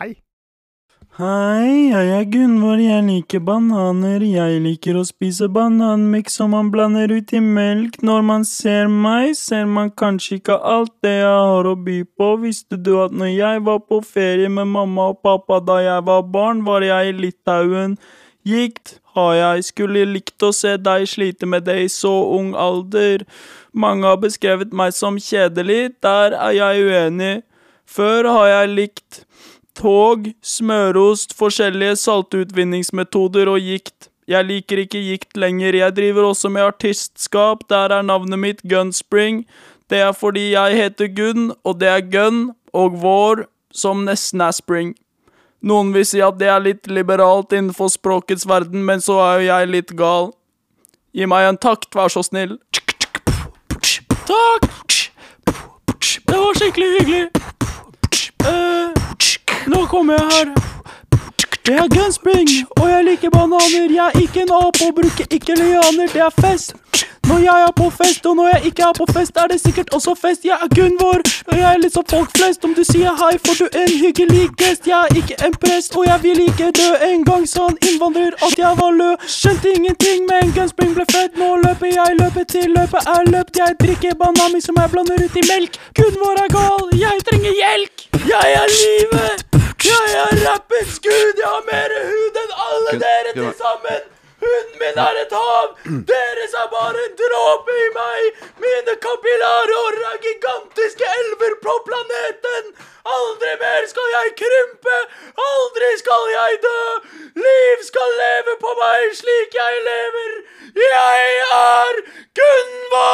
Hei. Hei, jeg er Gunvor, jeg liker bananer. Jeg liker å spise bananmix som man blander ut i melk. Når man ser meg, ser man kanskje ikke alt det jeg har å by på. Visste du at når jeg var på ferie med mamma og pappa da jeg var barn, var jeg i Litauen? Gikt har jeg, skulle likt å se deg slite med det i så ung alder. Mange har beskrevet meg som kjedelig, der er jeg uenig. Før har jeg likt tog, smørost, forskjellige saltutvinningsmetoder og gikt. Jeg liker ikke gikt lenger, jeg driver også med artistskap, der er navnet mitt Gunspring. Det er fordi jeg heter Gunn, og det er Gunn og vår som nesten er spring. Noen vil si at det er litt liberalt innenfor språkets verden, men så er jo jeg litt gal. Gi meg en takt, vær så snill. Takk! Det var skikkelig hyggelig. Nå kommer jeg her. Det er gunspring, og jeg liker bananer. Jeg er ikke en ape og bruker ikke lianer. Det er fest. Når jeg er på fest, og når jeg ikke er på fest, er det sikkert også fest. Jeg er Gunvor, og jeg er litt som folk flest. Om du sier hei, får du en hyggelig gest. Jeg er ikke en prest, og jeg vil ikke dø. En gang sa en innvandrer at jeg var lø. Skjønte ingenting, men gunspring ble født. Nå løper jeg, løper til løpet er løpt. Jeg drikker banami som jeg blander ut i melk. Gunvor er gal, jeg trenger hjelp. Jeg er livet. Jeg er rappens gud. Jeg har mer hud enn alle Gun- dere til sammen. Huden min er et hav, deres er bare en dråpe i meg. Mine kapillarer er gigantiske elver på planeten. Aldri mer skal jeg krympe, aldri skal jeg dø. Liv skal leve på meg slik jeg lever. Jeg er Gunvor!